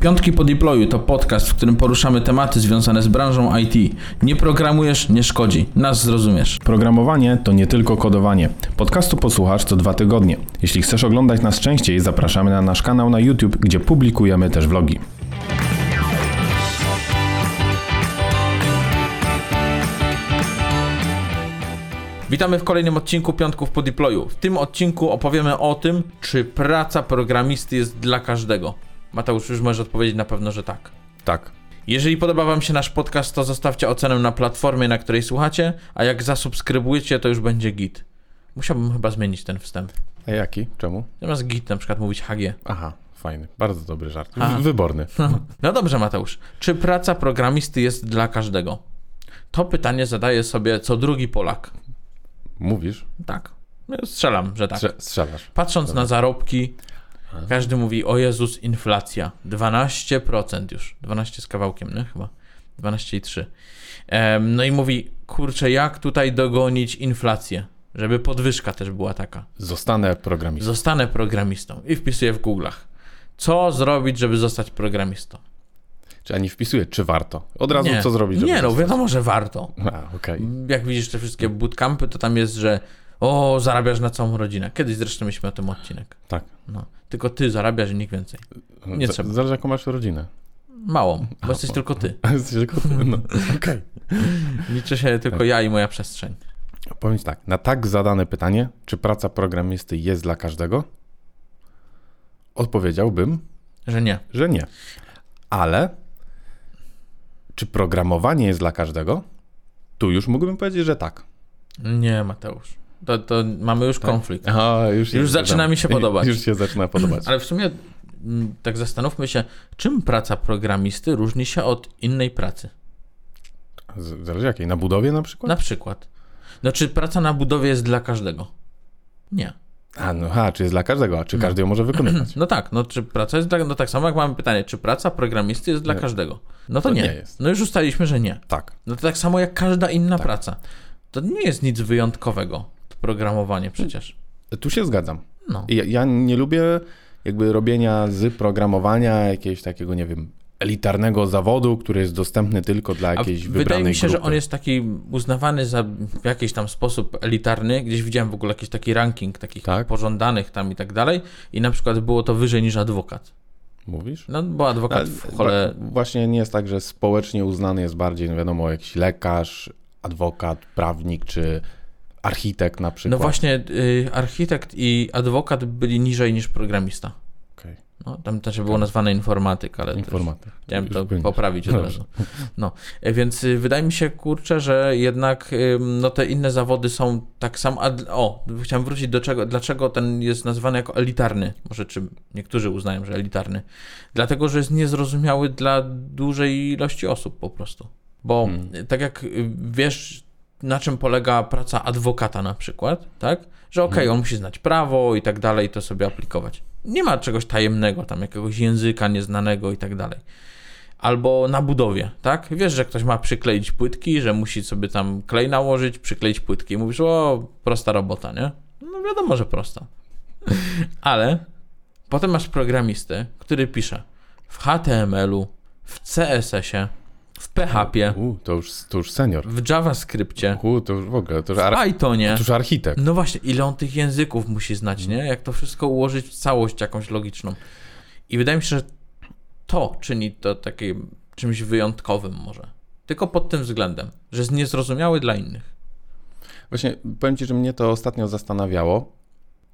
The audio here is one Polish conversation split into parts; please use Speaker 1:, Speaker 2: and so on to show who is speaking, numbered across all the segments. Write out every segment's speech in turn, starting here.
Speaker 1: Piątki po deployu to podcast, w którym poruszamy tematy związane z branżą IT. Nie programujesz, nie szkodzi. Nas zrozumiesz.
Speaker 2: Programowanie to nie tylko kodowanie. Podcastu posłuchasz co dwa tygodnie. Jeśli chcesz oglądać nas częściej, zapraszamy na nasz kanał na YouTube, gdzie publikujemy też vlogi.
Speaker 1: Witamy w kolejnym odcinku Piątków po deployu. W tym odcinku opowiemy o tym, czy praca programisty jest dla każdego. Mateusz, już możesz odpowiedzieć na pewno, że tak.
Speaker 2: Tak.
Speaker 1: Jeżeli podoba Wam się nasz podcast, to zostawcie ocenę na platformie, na której słuchacie, a jak zasubskrybujecie, to już będzie git. Musiałbym chyba zmienić ten wstęp.
Speaker 2: A jaki? Czemu?
Speaker 1: Zamiast git na przykład mówić HG.
Speaker 2: Aha, fajny. Bardzo dobry żart.
Speaker 1: Aha.
Speaker 2: Wyborny.
Speaker 1: No dobrze, Mateusz. Czy praca programisty jest dla każdego? To pytanie zadaje sobie co drugi Polak.
Speaker 2: Mówisz?
Speaker 1: Tak. Strzelam, że tak.
Speaker 2: Strze- strzelasz.
Speaker 1: Patrząc na zarobki, każdy mówi, o Jezus, inflacja. 12% już. 12 z kawałkiem, nie? Chyba. 12,3. Em, no i mówi, kurczę, jak tutaj dogonić inflację? Żeby podwyżka też była taka.
Speaker 2: Zostanę programistą.
Speaker 1: Zostanę programistą. I wpisuję w Google'ach. Co zrobić, żeby zostać programistą?
Speaker 2: Czy ani wpisuję, czy warto? Od razu co zrobić? żeby
Speaker 1: Nie, no wiadomo, że warto.
Speaker 2: A, okej.
Speaker 1: Jak widzisz te wszystkie bootcampy, to tam jest, że o, zarabiasz na całą rodzinę. Kiedyś zresztą mieliśmy o tym odcinek.
Speaker 2: Tak.
Speaker 1: No. Tylko ty zarabiasz i nikt więcej. Nie
Speaker 2: Z-
Speaker 1: trzeba.
Speaker 2: Zależy jaką masz rodzinę.
Speaker 1: Małą, bo jesteś tylko ty.
Speaker 2: A jesteś tylko ty. No, okej.
Speaker 1: Liczy się tylko ja i moja przestrzeń.
Speaker 2: Powiem tak, na tak zadane pytanie, czy praca programisty jest dla każdego? Odpowiedziałbym,
Speaker 1: Że nie.
Speaker 2: że nie. Ale czy programowanie jest dla każdego? Tu już mógłbym powiedzieć, że tak.
Speaker 1: Nie, Mateusz. To, to mamy już konflikt.
Speaker 2: A, już,
Speaker 1: Już zaczyna mi się podobać.
Speaker 2: Już się zaczyna podobać.
Speaker 1: Ale w sumie mm, tak zastanówmy się, czym praca programisty różni się od innej pracy.
Speaker 2: Z- Zależy jakiej? Na budowie na przykład?
Speaker 1: Na przykład. No, czy praca na budowie jest dla każdego? Nie.
Speaker 2: A, no ha, czy jest dla każdego, a czy każdy ją może wykonywać?
Speaker 1: No tak, no czy praca jest dla... No tak samo jak mamy pytanie, czy praca programisty jest dla
Speaker 2: Nie.
Speaker 1: każdego? No to,
Speaker 2: To
Speaker 1: nie.
Speaker 2: nie jest.
Speaker 1: No już ustaliliśmy, że nie.
Speaker 2: Tak.
Speaker 1: No to tak samo jak każda inna praca. To nie jest nic wyjątkowego, programowanie przecież.
Speaker 2: Tu się zgadzam.
Speaker 1: No.
Speaker 2: Ja, ja nie lubię jakby robienia z programowania jakiegoś takiego, nie wiem, elitarnego zawodu, który jest dostępny tylko dla
Speaker 1: A
Speaker 2: jakiejś
Speaker 1: wydaje
Speaker 2: wybranej
Speaker 1: mi się,
Speaker 2: grupy.
Speaker 1: że on jest taki uznawany za w jakiś tam sposób elitarny. Gdzieś widziałem w ogóle jakiś taki ranking takich
Speaker 2: Tak?
Speaker 1: pożądanych tam i tak dalej. I na przykład było to wyżej niż adwokat.
Speaker 2: Mówisz?
Speaker 1: No bo adwokat
Speaker 2: Ale
Speaker 1: w chole...
Speaker 2: Właśnie nie jest tak, że społecznie uznany jest bardziej, no wiadomo, jakiś lekarz, adwokat, prawnik czy architekt na przykład.
Speaker 1: No właśnie y, architekt i adwokat byli niżej niż programista.
Speaker 2: Okej.
Speaker 1: No, tam też było nazwane informatyk, ale też
Speaker 2: Informatyk.
Speaker 1: chciałem
Speaker 2: Już
Speaker 1: to
Speaker 2: będziesz.
Speaker 1: poprawić od
Speaker 2: Dobrze.
Speaker 1: razu. No, e, więc y, wydaje mi się, kurczę, że jednak ym, no, te inne zawody są tak samo. O, chciałem wrócić do czego, dlaczego ten jest nazwany jako elitarny. Może czy niektórzy uznają, że elitarny. Dlatego, że jest niezrozumiały dla dużej ilości osób po prostu. Bo
Speaker 2: Hmm.
Speaker 1: y, tak jak y, wiesz, na czym polega praca adwokata na przykład, tak? Że okej,
Speaker 2: Hmm.
Speaker 1: on musi znać prawo i tak dalej, to sobie aplikować. Nie ma czegoś tajemnego, tam jakiegoś języka nieznanego i tak dalej. Albo na budowie, tak? Wiesz, że ktoś ma przykleić płytki, że musi sobie tam klej nałożyć, przykleić płytki. Mówisz, o, prosta robota, nie? No wiadomo, że prosta. Ale potem masz programistę, który pisze w HTML-u, w CSS-ie, w PHP,
Speaker 2: U, to już, to już senior.
Speaker 1: w JavaScriptie,
Speaker 2: U, to już w ogóle, to już,
Speaker 1: w Pythonie.
Speaker 2: to już architekt.
Speaker 1: No właśnie, ile on tych języków musi znać, nie? Jak to wszystko ułożyć w całość jakąś logiczną. I wydaje mi się, że to czyni to takim czymś wyjątkowym może. Tylko pod tym względem, że jest niezrozumiały dla innych.
Speaker 2: Właśnie powiem Ci, że mnie to ostatnio zastanawiało,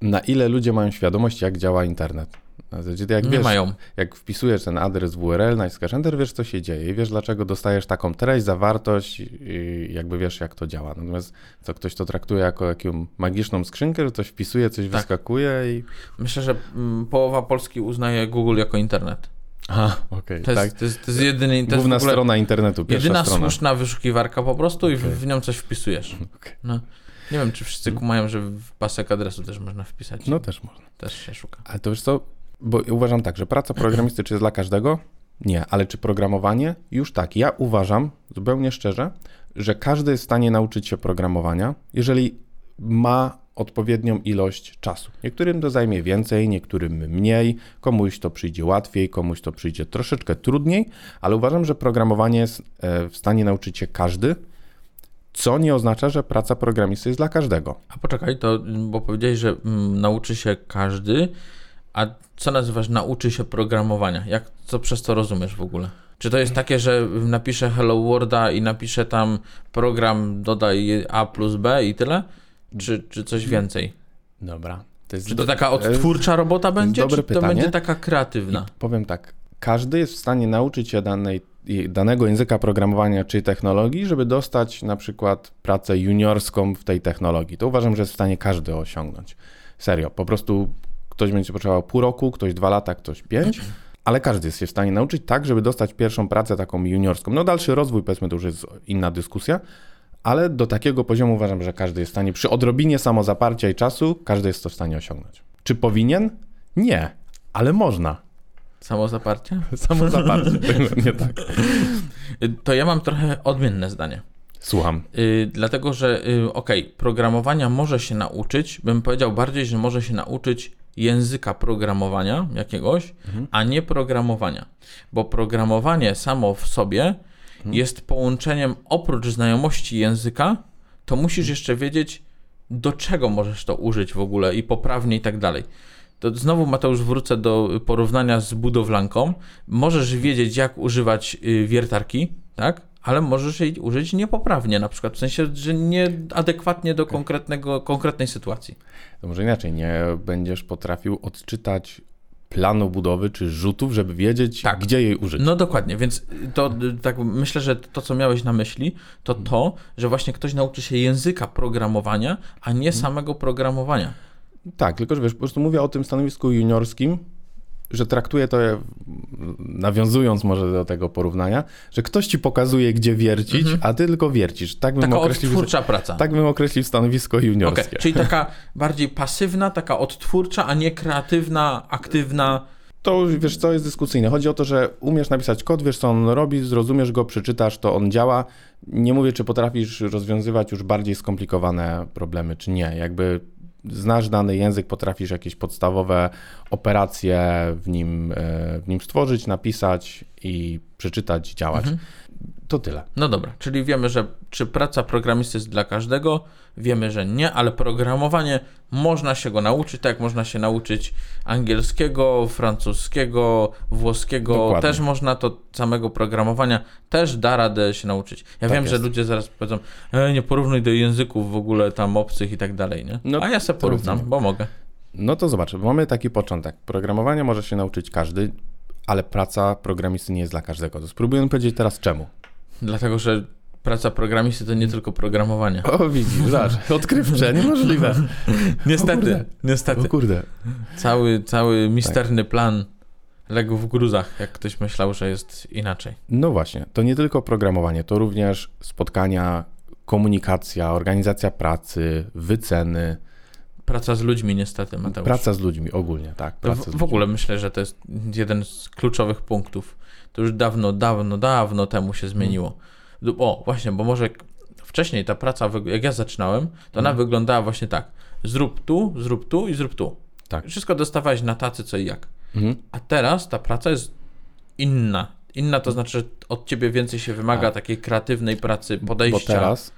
Speaker 2: na ile ludzie mają świadomość, jak działa internet. Na zasadzie, jak
Speaker 1: Nie
Speaker 2: wiesz,
Speaker 1: mają.
Speaker 2: jak wpisujesz ten adres w URL, naciskasz Enter, wiesz, co się dzieje i wiesz, dlaczego dostajesz taką treść, zawartość i jakby wiesz, jak to działa. Natomiast co ktoś to traktuje jako jaką magiczną skrzynkę, że coś wpisuje, coś
Speaker 1: Tak.
Speaker 2: wyskakuje i...
Speaker 1: Myślę, że mm, połowa Polski uznaje Google jako internet.
Speaker 2: Aha, okej,
Speaker 1: To jest,
Speaker 2: tak.
Speaker 1: to jest, to jest jedyny... To
Speaker 2: Główna strona internetu, pierwsza
Speaker 1: Jedyna
Speaker 2: strona.
Speaker 1: słuszna wyszukiwarka po prostu i w, w nią coś wpisujesz.
Speaker 2: Okej.
Speaker 1: No. Nie wiem, czy wszyscy kumają, że w pasek adresu też można wpisać.
Speaker 2: No też można.
Speaker 1: Też się szuka.
Speaker 2: Ale to wiesz co, bo uważam tak, że praca programisty czy jest dla każdego? Nie, ale czy programowanie? Już tak. Ja uważam, zupełnie szczerze, że każdy jest w stanie nauczyć się programowania, jeżeli ma odpowiednią ilość czasu. Niektórym to zajmie więcej, niektórym mniej, komuś to przyjdzie łatwiej, komuś to przyjdzie troszeczkę trudniej, ale uważam, że programowanie jest e, w stanie nauczyć się każdy, co nie oznacza, że praca programisty jest dla każdego.
Speaker 1: A poczekaj, to bo powiedziałeś, że mm, nauczy się każdy, a co nazywasz nauczy się programowania? Jak, co przez to rozumiesz w ogóle? Czy to jest takie, że napiszę Hello Worlda i napiszę tam program, dodaj A plus B i tyle? Czy, czy coś więcej?
Speaker 2: Dobra.
Speaker 1: To czy to taka odtwórcza robota będzie,
Speaker 2: dobre
Speaker 1: czy to
Speaker 2: pytanie.
Speaker 1: będzie taka kreatywna?
Speaker 2: I powiem tak, każdy jest w stanie nauczyć się danej, danego języka programowania czy technologii, żeby dostać na przykład pracę juniorską w tej technologii. To uważam, że jest w stanie każdy osiągnąć. Serio, po prostu ktoś będzie potrzebował pół roku, ktoś dwa lata, ktoś pięć, ale każdy jest się w stanie nauczyć tak, żeby dostać pierwszą pracę taką juniorską. No dalszy rozwój, powiedzmy, to już jest inna dyskusja, ale do takiego poziomu uważam, że każdy jest w stanie, przy odrobinie samozaparcia i czasu, każdy jest to w stanie osiągnąć. Czy powinien? Nie, ale można.
Speaker 1: Samozaparcie?
Speaker 2: Samozaparcie, nie tak.
Speaker 1: To ja mam trochę odmienne zdanie.
Speaker 2: Słucham.
Speaker 1: Y, dlatego, że y, okej, okay, programowania może się nauczyć, bym powiedział bardziej, że może się nauczyć języka programowania jakiegoś, mhm. a nie programowania. Bo programowanie samo w sobie mhm. jest połączeniem oprócz znajomości języka, to musisz mhm. jeszcze wiedzieć, do czego możesz to użyć w ogóle i poprawnie i tak dalej. To znowu, Mateusz, wrócę do porównania z budowlanką. Możesz wiedzieć, jak używać y, wiertarki, tak? ale możesz jej użyć niepoprawnie, na przykład w sensie, że nieadekwatnie do konkretnego, konkretnej sytuacji.
Speaker 2: To może inaczej, nie będziesz potrafił odczytać planu budowy czy rzutów, żeby wiedzieć, tak. gdzie jej użyć.
Speaker 1: No dokładnie, więc to tak myślę, że to, co miałeś na myśli, to to, że właśnie ktoś nauczy się języka programowania, a nie hmm. samego programowania.
Speaker 2: Tak, tylko że wiesz, po prostu mówię o tym stanowisku juniorskim, że traktuję to, nawiązując może do tego porównania, że ktoś ci pokazuje, gdzie wiercić, mhm. a ty tylko wiercisz. Tak bym
Speaker 1: taka
Speaker 2: określił,
Speaker 1: odtwórcza praca.
Speaker 2: Tak bym określił stanowisko juniorskie. Okay,
Speaker 1: czyli taka bardziej pasywna, taka odtwórcza, a nie kreatywna, aktywna.
Speaker 2: To wiesz co, jest dyskusyjne. Chodzi o to, że umiesz napisać kod, wiesz co on robi, zrozumiesz go, przeczytasz, to on działa. Nie mówię, czy potrafisz rozwiązywać już bardziej skomplikowane problemy, czy nie. Jakby znasz dany język, potrafisz jakieś podstawowe operacje w nim, e, w nim stworzyć, napisać i przeczytać, działać. Mhm. To tyle.
Speaker 1: No dobra, czyli wiemy, że czy praca programisty jest dla każdego, wiemy, że nie, ale programowanie można się go nauczyć, tak jak można się nauczyć angielskiego, francuskiego, włoskiego, Dokładnie. też można to samego programowania, też da radę się nauczyć. Ja tak wiem, jest. że ludzie zaraz powiedzą, e, nie porównuj do języków w ogóle tam obcych i tak dalej, nie? No, A ja sobie porównam, bo mogę.
Speaker 2: No to zobacz, mamy taki początek. Programowania może się nauczyć każdy, ale praca programisty nie jest dla każdego. To spróbuję powiedzieć teraz czemu.
Speaker 1: Dlatego, że praca programisty to nie tylko programowanie.
Speaker 2: O, widzisz, zobacz, odkrywcze, niemożliwe.
Speaker 1: niestety, niestety.
Speaker 2: O kurde.
Speaker 1: Cały, cały misterny tak. plan legł w gruzach, jak ktoś myślał, że jest inaczej.
Speaker 2: No właśnie, to nie tylko programowanie, to również spotkania, komunikacja, organizacja pracy, wyceny.
Speaker 1: Praca z ludźmi niestety, Mateusz.
Speaker 2: Praca z ludźmi ogólnie, tak.
Speaker 1: w, w ogóle myślę, że to jest jeden z kluczowych punktów to już dawno, dawno, dawno temu się zmieniło. O, właśnie, bo może wcześniej ta praca, jak ja zaczynałem, to ona mhm. wyglądała właśnie tak. Zrób tu, zrób tu i zrób tu. Tak. Wszystko dostawałeś na tacy co i jak. Mhm. A teraz ta praca jest inna. Inna to znaczy, że od ciebie więcej się wymaga A. takiej kreatywnej pracy, podejścia.
Speaker 2: Bo teraz,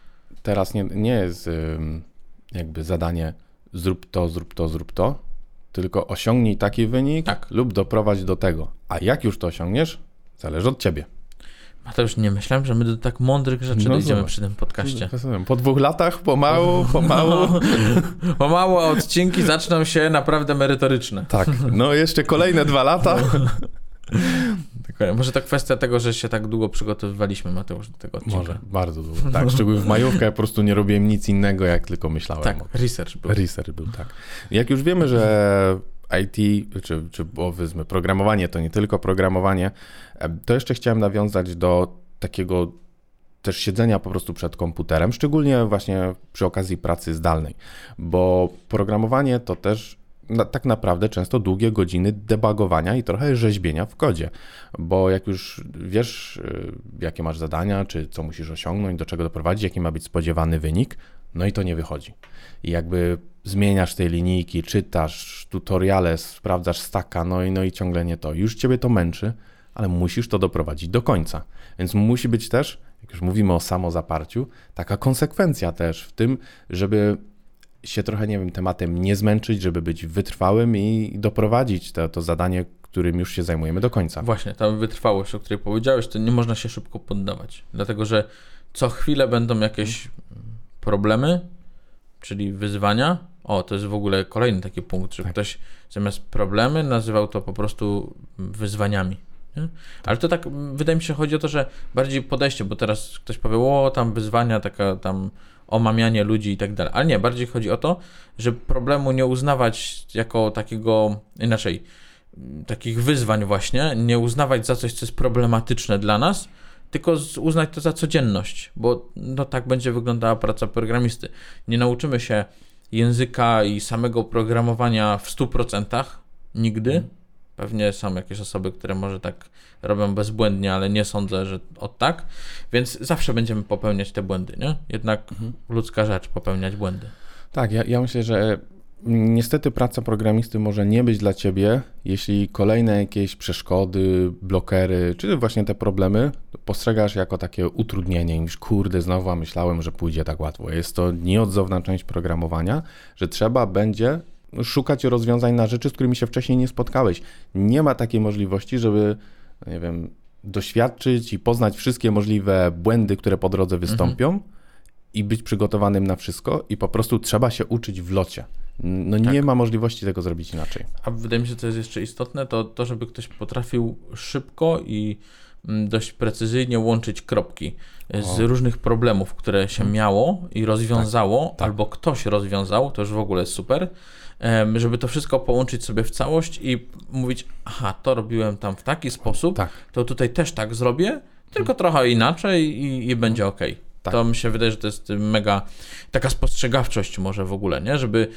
Speaker 2: teraz nie, nie jest jakby zadanie zrób to, zrób to, zrób to, tylko osiągnij taki wynik tak. lub doprowadź do tego. A jak już to osiągniesz, Zależy od ciebie.
Speaker 1: Mateusz, nie myślałem, że my do tak mądrych rzeczy no dojdziemy przy tym podcaście.
Speaker 2: Po dwóch latach, pomału, pomału. No,
Speaker 1: pomału, a odcinki zaczną się naprawdę merytoryczne.
Speaker 2: Tak, no jeszcze kolejne dwa lata.
Speaker 1: Może to kwestia tego, że się tak długo przygotowywaliśmy, Mateusz, do tego odcinka.
Speaker 2: Może, bardzo długo. Tak, szczególnie w majówkę ja po prostu nie robiłem nic innego, jak tylko myślałem.
Speaker 1: Tak, research był.
Speaker 2: Research był, tak. Jak już wiemy, że IT, czy, czy powiedzmy programowanie to nie tylko programowanie, to jeszcze chciałem nawiązać do takiego też siedzenia po prostu przed komputerem, szczególnie właśnie przy okazji pracy zdalnej, bo programowanie to też na, tak naprawdę często długie godziny debugowania i trochę rzeźbienia w kodzie, bo jak już wiesz, y, jakie masz zadania, czy co musisz osiągnąć, do czego doprowadzić, jaki ma być spodziewany wynik, No i to nie wychodzi. I jakby zmieniasz tej linijki, czytasz tutoriale, sprawdzasz staka, no i, no i ciągle nie to. Już ciebie to męczy, ale musisz to doprowadzić do końca. Więc musi być też, jak już mówimy o samozaparciu, taka konsekwencja też w tym, żeby się trochę, nie wiem, tematem nie zmęczyć, żeby być wytrwałym i doprowadzić to, to zadanie, którym już się zajmujemy do końca.
Speaker 1: Właśnie, ta wytrwałość, o której powiedziałeś, to nie można się szybko poddawać, dlatego że co chwilę będą jakieś problemy, czyli wyzwania. O, to jest w ogóle kolejny taki punkt, że tak. ktoś zamiast problemy nazywał to po prostu wyzwaniami. Nie? Ale to tak, wydaje mi się, chodzi o to, że bardziej podejście, bo teraz ktoś powie, o, tam wyzwania, taka tam omamianie ludzi i tak dalej. Ale nie, bardziej chodzi o to, że problemu nie uznawać jako takiego, inaczej, takich wyzwań właśnie, nie uznawać za coś, co jest problematyczne dla nas, tylko uznać to za codzienność, bo no tak będzie wyglądała praca programisty. Nie nauczymy się języka i samego programowania w 100% nigdy. Mhm. Pewnie są jakieś osoby, które może tak robią bezbłędnie, ale nie sądzę, że od tak. Więc zawsze będziemy popełniać te błędy, nie? Jednak mhm. ludzka rzecz popełniać błędy.
Speaker 2: Tak, ja, ja myślę, że Niestety praca programisty może nie być dla ciebie, jeśli kolejne jakieś przeszkody, blokery, czy właśnie te problemy postrzegasz jako takie utrudnienie i mówisz, kurde, znowu myślałem, że pójdzie tak łatwo. Jest to nieodzowna część programowania, że trzeba będzie szukać rozwiązań na rzeczy, z którymi się wcześniej nie spotkałeś. Nie ma takiej możliwości, żeby, no nie wiem, doświadczyć i poznać wszystkie możliwe błędy, które po drodze wystąpią mhm. i być przygotowanym na wszystko i po prostu trzeba się uczyć w locie. No tak. nie ma możliwości tego zrobić inaczej.
Speaker 1: A wydaje mi się, co jest jeszcze istotne, to to, żeby ktoś potrafił szybko i mm, dość precyzyjnie łączyć kropki z o. różnych problemów, które się hmm. miało i rozwiązało, tak, tak. albo ktoś rozwiązał, to już w ogóle jest super, żeby to wszystko połączyć sobie w całość i mówić, aha, to robiłem tam w taki sposób, tak. to tutaj też tak zrobię, tylko trochę inaczej i, i będzie ok. Tak. To mi się wydaje, że to jest mega taka spostrzegawczość może w ogóle, nie? Żeby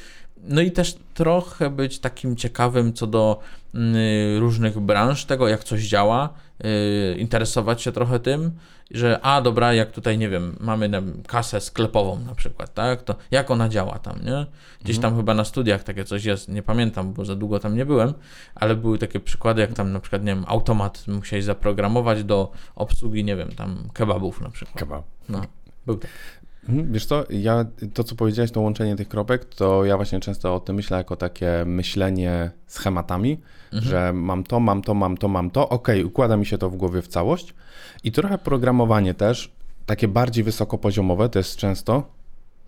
Speaker 1: no i też trochę być takim ciekawym co do y, różnych branż, tego jak coś działa, y, interesować się trochę tym, że a dobra, jak tutaj, nie wiem, mamy kasę sklepową na przykład, tak, to jak ona działa tam, nie? Gdzieś mhm. tam chyba na studiach takie coś jest, nie pamiętam, bo za długo tam nie byłem, ale były takie przykłady, jak tam na przykład, nie wiem, automat musieli zaprogramować do obsługi, nie wiem, tam kebabów na przykład.
Speaker 2: Kebab.
Speaker 1: No, był tak.
Speaker 2: Mhm, wiesz co, ja to co powiedziałeś, to łączenie tych kropek, to ja właśnie często o tym myślę jako takie myślenie schematami, mhm. że mam to, mam to, mam to, mam to, ok, układa mi się to w głowie w całość i trochę programowanie też, takie bardziej wysokopoziomowe, to jest często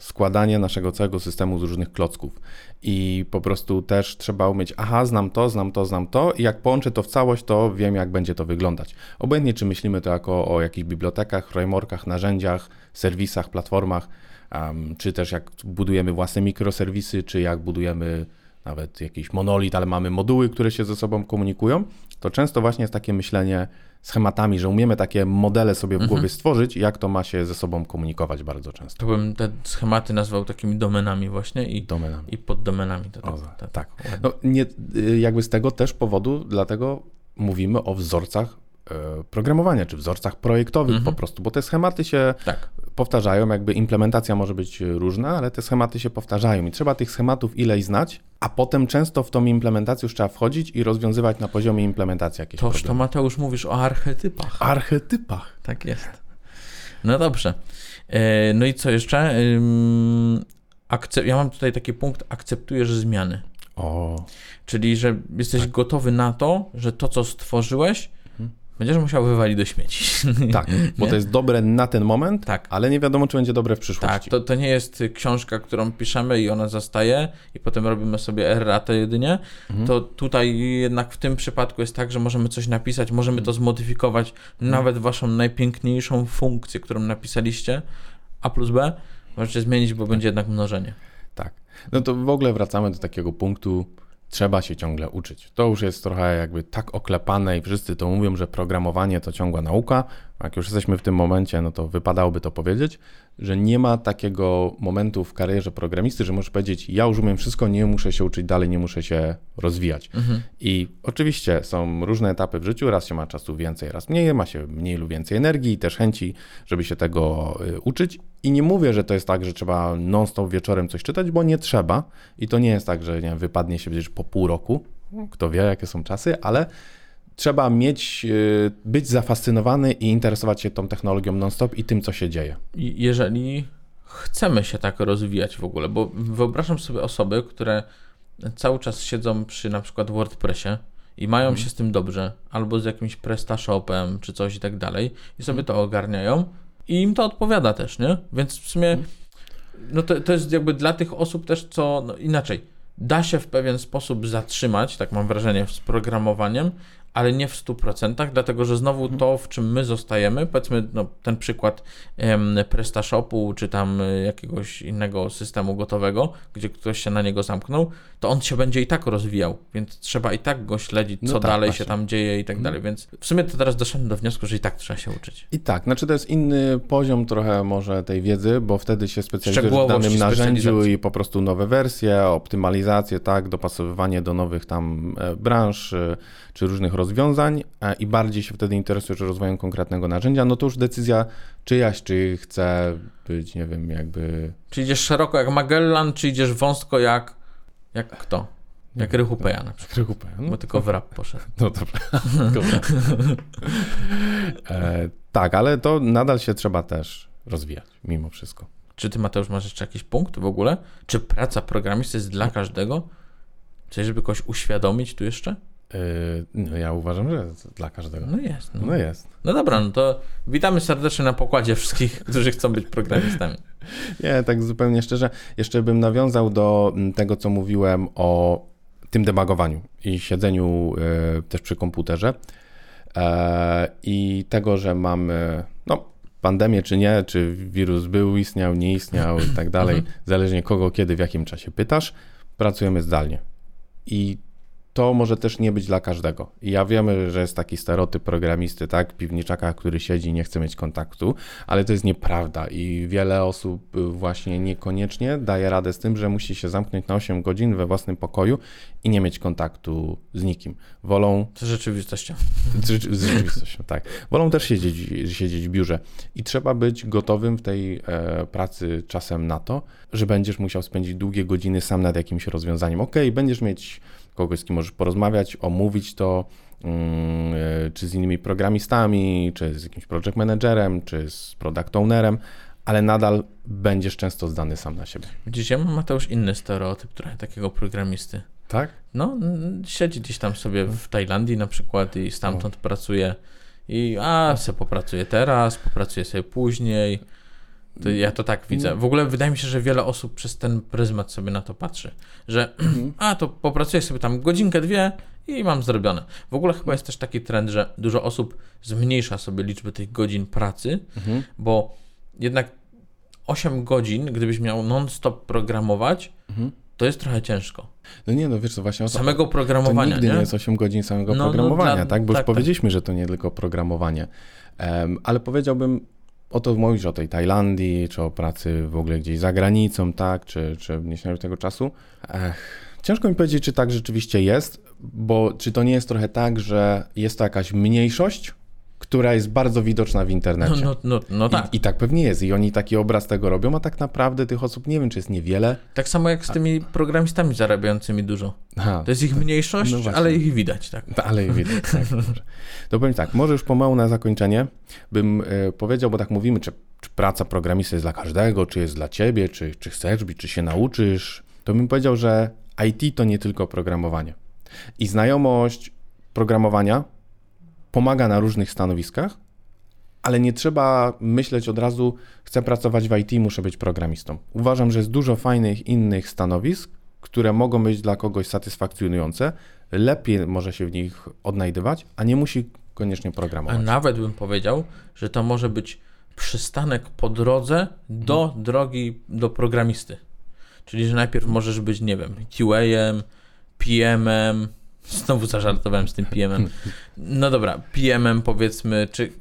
Speaker 2: składanie naszego całego systemu z różnych klocków. I po prostu też trzeba umieć, aha, znam to, znam to, znam to, i jak połączę to w całość, to wiem, jak będzie to wyglądać. Obojętnie, czy myślimy to jako o jakichś bibliotekach, frameworkach, narzędziach, serwisach, platformach, um, czy też jak budujemy własne mikroserwisy, czy jak budujemy nawet jakiś monolit, ale mamy moduły, które się ze sobą komunikują, to często właśnie jest takie myślenie schematami, że umiemy takie modele sobie w mhm. głowie stworzyć, jak to ma się ze sobą komunikować bardzo często.
Speaker 1: To bym te schematy nazwał takimi domenami właśnie i,
Speaker 2: domenami.
Speaker 1: i poddomenami. To
Speaker 2: tak, o, tak. tak. No, nie, y, jakby z tego też powodu, dlatego mówimy o wzorcach programowania, czy wzorcach projektowych mhm. po prostu, bo te schematy się tak. powtarzają, jakby implementacja może być różna, ale te schematy się powtarzają i trzeba tych schematów ileś znać, a potem często w tą implementację już trzeba wchodzić i rozwiązywać na poziomie implementacji jakieś
Speaker 1: Toż problemy. to Mateusz mówisz o archetypach.
Speaker 2: Archetypach.
Speaker 1: Tak jest. No dobrze. E, no i co jeszcze? Ja mam tutaj taki punkt, akceptujesz zmiany.
Speaker 2: O.
Speaker 1: Czyli, że jesteś tak. gotowy na to, że to, co stworzyłeś, Będziesz musiał wywalić do śmieci.
Speaker 2: Tak, bo to jest dobre na ten moment, tak. ale nie wiadomo, czy będzie dobre w przyszłości.
Speaker 1: Tak, to, to nie jest książka, którą piszemy i ona zostaje i potem robimy sobie erratę jedynie. Mhm. To tutaj jednak w tym przypadku jest tak, że możemy coś napisać, możemy to zmodyfikować, mhm. nawet waszą najpiękniejszą funkcję, którą napisaliście, A plus B, możecie zmienić, bo tak. będzie jednak mnożenie.
Speaker 2: Tak. No to w ogóle wracamy do takiego punktu, trzeba się ciągle uczyć. To już jest trochę jakby tak oklepane i wszyscy to mówią, że programowanie to ciągła nauka, jak już jesteśmy w tym momencie, no to wypadałoby to powiedzieć, że nie ma takiego momentu w karierze programisty, że możesz powiedzieć, ja już umiem wszystko, nie muszę się uczyć dalej, nie muszę się rozwijać. Mhm. I oczywiście są różne etapy w życiu, raz się ma czasu więcej, raz mniej, ma się mniej lub więcej energii i też chęci, żeby się tego y, uczyć. I nie mówię, że to jest tak, że trzeba non-stop wieczorem coś czytać, bo nie trzeba. I to nie jest tak, że nie wypadnie się przecież po pół roku, kto wie, jakie są czasy, ale trzeba mieć, y, być zafascynowany i interesować się tą technologią non-stop i tym, co się dzieje.
Speaker 1: Jeżeli chcemy się tak rozwijać w ogóle, bo wyobrażam sobie osoby, które cały czas siedzą przy na przykład WordPressie i mają hmm. się z tym dobrze, albo z jakimś PrestaShopem czy coś i tak dalej i sobie to ogarniają i im to odpowiada też, nie? Więc w sumie mhm. no to, to jest jakby dla tych osób też, co no inaczej, da się w pewien sposób zatrzymać, tak mam wrażenie, z programowaniem, ale nie w 100%, dlatego że znowu mhm. to, w czym my zostajemy, powiedzmy no, ten przykład em, PrestaShopu, czy tam e, jakiegoś innego systemu gotowego, gdzie ktoś się na niego zamknął, to on się będzie i tak rozwijał, więc trzeba i tak go śledzić, co no tak, dalej właśnie. się tam dzieje i tak mhm. dalej, więc w sumie to teraz doszedłem do wniosku, że i tak trzeba się uczyć.
Speaker 2: I tak, znaczy to jest inny poziom trochę może tej wiedzy, bo wtedy się specjalizujesz w danym narzędziu i po prostu nowe wersje, optymalizację, tak, dopasowywanie do nowych tam e, branż, e, czy różnych rozwiązań i bardziej się wtedy interesujesz rozwojem konkretnego narzędzia, no to już decyzja czyjaś, czy chce być, nie wiem, jakby...
Speaker 1: Czy idziesz szeroko jak Magellan, czy idziesz wąsko jak... jak kto? Jak Rychupeja na przykład.
Speaker 2: Rychupeja. No,
Speaker 1: bo tylko w rap poszedł.
Speaker 2: No dobrze. e, tak, ale to nadal się trzeba też rozwijać, mimo wszystko.
Speaker 1: Czy ty, Mateusz, masz jeszcze jakiś punkt w ogóle? Czy praca programisty jest dla każdego? Coś, żeby kogoś uświadomić tu jeszcze?
Speaker 2: Yy, no ja uważam, że dla każdego.
Speaker 1: No jest.
Speaker 2: No. no. jest.
Speaker 1: No dobra, no to witamy serdecznie na pokładzie wszystkich, którzy chcą być programistami.
Speaker 2: Nie, tak zupełnie szczerze. Jeszcze bym nawiązał do mm, tego, co mówiłem o tym debagowaniu i siedzeniu y, też przy komputerze e, i tego, że mamy no, pandemię czy nie, czy wirus był, istniał, nie istniał i tak dalej, mhm. zależnie kogo, kiedy, w jakim czasie pytasz, pracujemy zdalnie. I to może też nie być dla każdego. I ja wiemy, że jest taki stereotyp programisty, tak, piwniczaka, który siedzi i nie chce mieć kontaktu, ale to jest nieprawda i wiele osób właśnie niekoniecznie daje radę z tym, że musi się zamknąć na 8 godzin we własnym pokoju i nie mieć kontaktu z nikim. Wolą...
Speaker 1: Z rzeczywistością.
Speaker 2: Z, z rzeczywistością, tak. Wolą też siedzieć, siedzieć w biurze i trzeba być gotowym w tej e, pracy czasem na to, że będziesz musiał spędzić długie godziny sam nad jakimś rozwiązaniem. Ok, będziesz mieć kogoś, z kim możesz porozmawiać, omówić to, mm, e, czy z innymi programistami, czy z jakimś project managerem, czy z product ownerem, ale nadal będziesz często zdany sam na siebie.
Speaker 1: Widzisz, ja mam Mateusz inny stereotyp trochę takiego programisty.
Speaker 2: Tak?
Speaker 1: No, siedzi gdzieś tam sobie w Tajlandii na przykład i stamtąd o. pracuje i a, se popracuje teraz, popracuje sobie później. To ja to tak widzę. W ogóle wydaje mi się, że wiele osób przez ten pryzmat sobie na to patrzy, że mhm. a to popracuję sobie tam godzinkę, dwie i mam zrobione. W ogóle chyba jest też taki trend, że dużo osób zmniejsza sobie liczbę tych godzin pracy, mhm. bo jednak 8 godzin, gdybyś miał non-stop programować, mhm. to jest trochę ciężko.
Speaker 2: No nie, no wiesz co, właśnie
Speaker 1: Samego programowania,
Speaker 2: to nigdy
Speaker 1: nie? nie
Speaker 2: jest 8 godzin samego no, no programowania, no, dla, tak? Bo tak, już tak. powiedzieliśmy, że to nie tylko programowanie. Um, ale powiedziałbym, Oto mówisz o tej Tajlandii, czy o pracy w ogóle gdzieś za granicą, tak, czy, czy wniesieniu tego czasu. Ech, ciężko mi powiedzieć, czy tak rzeczywiście jest, bo czy to nie jest trochę tak, że jest to jakaś mniejszość, która jest bardzo widoczna w internecie.
Speaker 1: No, no, no, no tak.
Speaker 2: I, I, tak pewnie jest. I oni taki obraz tego robią, a tak naprawdę tych osób nie wiem, czy jest niewiele.
Speaker 1: Tak samo jak z tymi programistami zarabiającymi dużo. Aha, to jest ich mniejszość, no ale ich widać, tak.
Speaker 2: Ale ich widać, tak. to powiem tak, może już pomału na zakończenie bym y, powiedział, bo tak mówimy, czy, czy praca programisty jest dla każdego, czy jest dla ciebie, czy, czy chcesz być, czy się nauczysz, to bym powiedział, że IT to nie tylko programowanie. I znajomość programowania pomaga na różnych stanowiskach, ale nie trzeba myśleć od razu, chcę pracować w IT, muszę być programistą. Uważam, że jest dużo fajnych innych stanowisk, które mogą być dla kogoś satysfakcjonujące, lepiej może się w nich odnajdywać, a nie musi koniecznie programować.
Speaker 1: A nawet bym powiedział, że to może być przystanek po drodze do hmm. drogi do programisty. Czyli, że najpierw możesz być, nie wiem, QA-em, PM-em, Znowu zażartowałem z tym PM-em. No dobra, PM-em powiedzmy, czy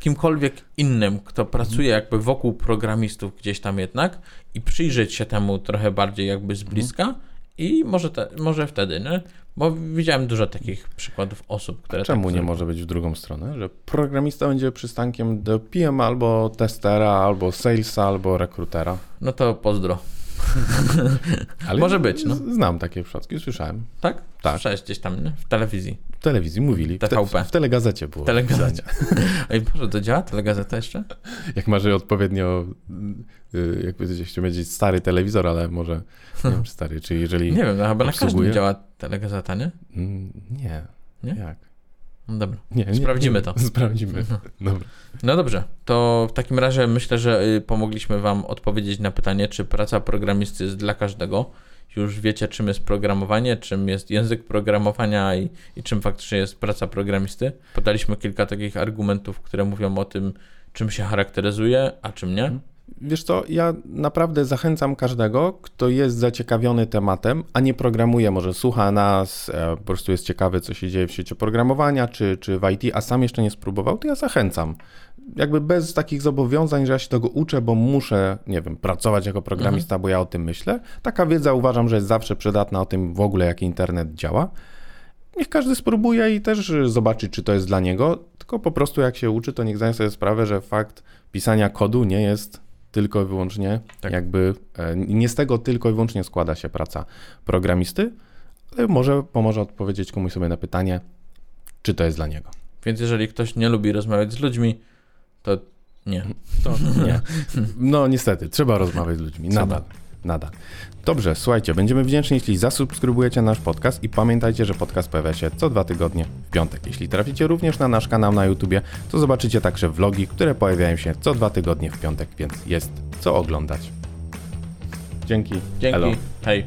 Speaker 1: kimkolwiek innym, kto pracuje jakby wokół programistów gdzieś tam jednak i przyjrzeć się temu trochę bardziej jakby z bliska i może, te, może wtedy, nie? Bo widziałem dużo takich przykładów osób, które
Speaker 2: Czemu
Speaker 1: tak
Speaker 2: nie może być w drugą stronę? Że programista będzie przystankiem do PM albo testera, albo salesa, albo rekrutera.
Speaker 1: No to pozdro.
Speaker 2: Ale
Speaker 1: Może być, no.
Speaker 2: Znam takie przypadki, słyszałem.
Speaker 1: Tak?
Speaker 2: Tak.
Speaker 1: Słyszałeś gdzieś tam, nie? W telewizji.
Speaker 2: W telewizji mówili. W,
Speaker 1: TVP.
Speaker 2: w telegazecie było.
Speaker 1: Telegazecie. Ej, Boże, to działa telegazeta jeszcze?
Speaker 2: Jak masz odpowiednio, y, jakby chciał powiedzieć stary telewizor, ale może nie wiem, czy stary, czy jeżeli...
Speaker 1: Nie wiem, no chyba na każdym
Speaker 2: obsługuje?
Speaker 1: działa telegazeta, nie?
Speaker 2: Mm, Nie.
Speaker 1: Nie?
Speaker 2: Jak?
Speaker 1: No dobra.
Speaker 2: Nie, nie,
Speaker 1: Sprawdzimy
Speaker 2: nie.
Speaker 1: to.
Speaker 2: Sprawdzimy. Dobra.
Speaker 1: No dobrze, to w takim razie myślę, że y, pomogliśmy Wam odpowiedzieć na pytanie, czy praca programisty jest dla każdego. Już wiecie, czym jest programowanie, czym jest język programowania i, i czym faktycznie jest praca programisty. Podaliśmy kilka takich argumentów, które mówią o tym, czym się charakteryzuje, a czym nie.
Speaker 2: Wiesz co, ja naprawdę zachęcam każdego, kto jest zaciekawiony tematem, a nie programuje, może słucha nas, e, po prostu jest ciekawy, co się dzieje w świecie programowania czy, czy w IT, a sam jeszcze nie spróbował, to ja zachęcam. Jakby bez takich zobowiązań, że ja się tego uczę, bo muszę, nie wiem, pracować jako programista, bo ja o tym myślę. Taka wiedza uważam, że jest zawsze przydatna o tym w ogóle, jak internet działa. Niech każdy spróbuje i też zobaczy, czy to jest dla niego. Tylko po prostu jak się uczy, to niech zdaje sobie sprawę, że fakt pisania kodu nie jest tylko i wyłącznie
Speaker 1: Tak.
Speaker 2: jakby, e, nie z tego tylko i wyłącznie składa się praca programisty, ale może pomoże odpowiedzieć komuś sobie na pytanie, czy to jest dla niego.
Speaker 1: Więc jeżeli ktoś nie lubi rozmawiać z ludźmi, to nie.
Speaker 2: To nie. No niestety, trzeba rozmawiać z ludźmi.
Speaker 1: Trzeba.
Speaker 2: Nadal. Nadal. Dobrze, słuchajcie, będziemy wdzięczni, jeśli zasubskrybujecie nasz podcast i pamiętajcie, że podcast pojawia się co dwa tygodnie w piątek. Jeśli traficie również na nasz kanał na YouTubie, to zobaczycie także vlogi, które pojawiają się co dwa tygodnie w piątek, więc jest co oglądać. Dzięki.
Speaker 1: Dzięki.
Speaker 2: Elo.
Speaker 1: Hej.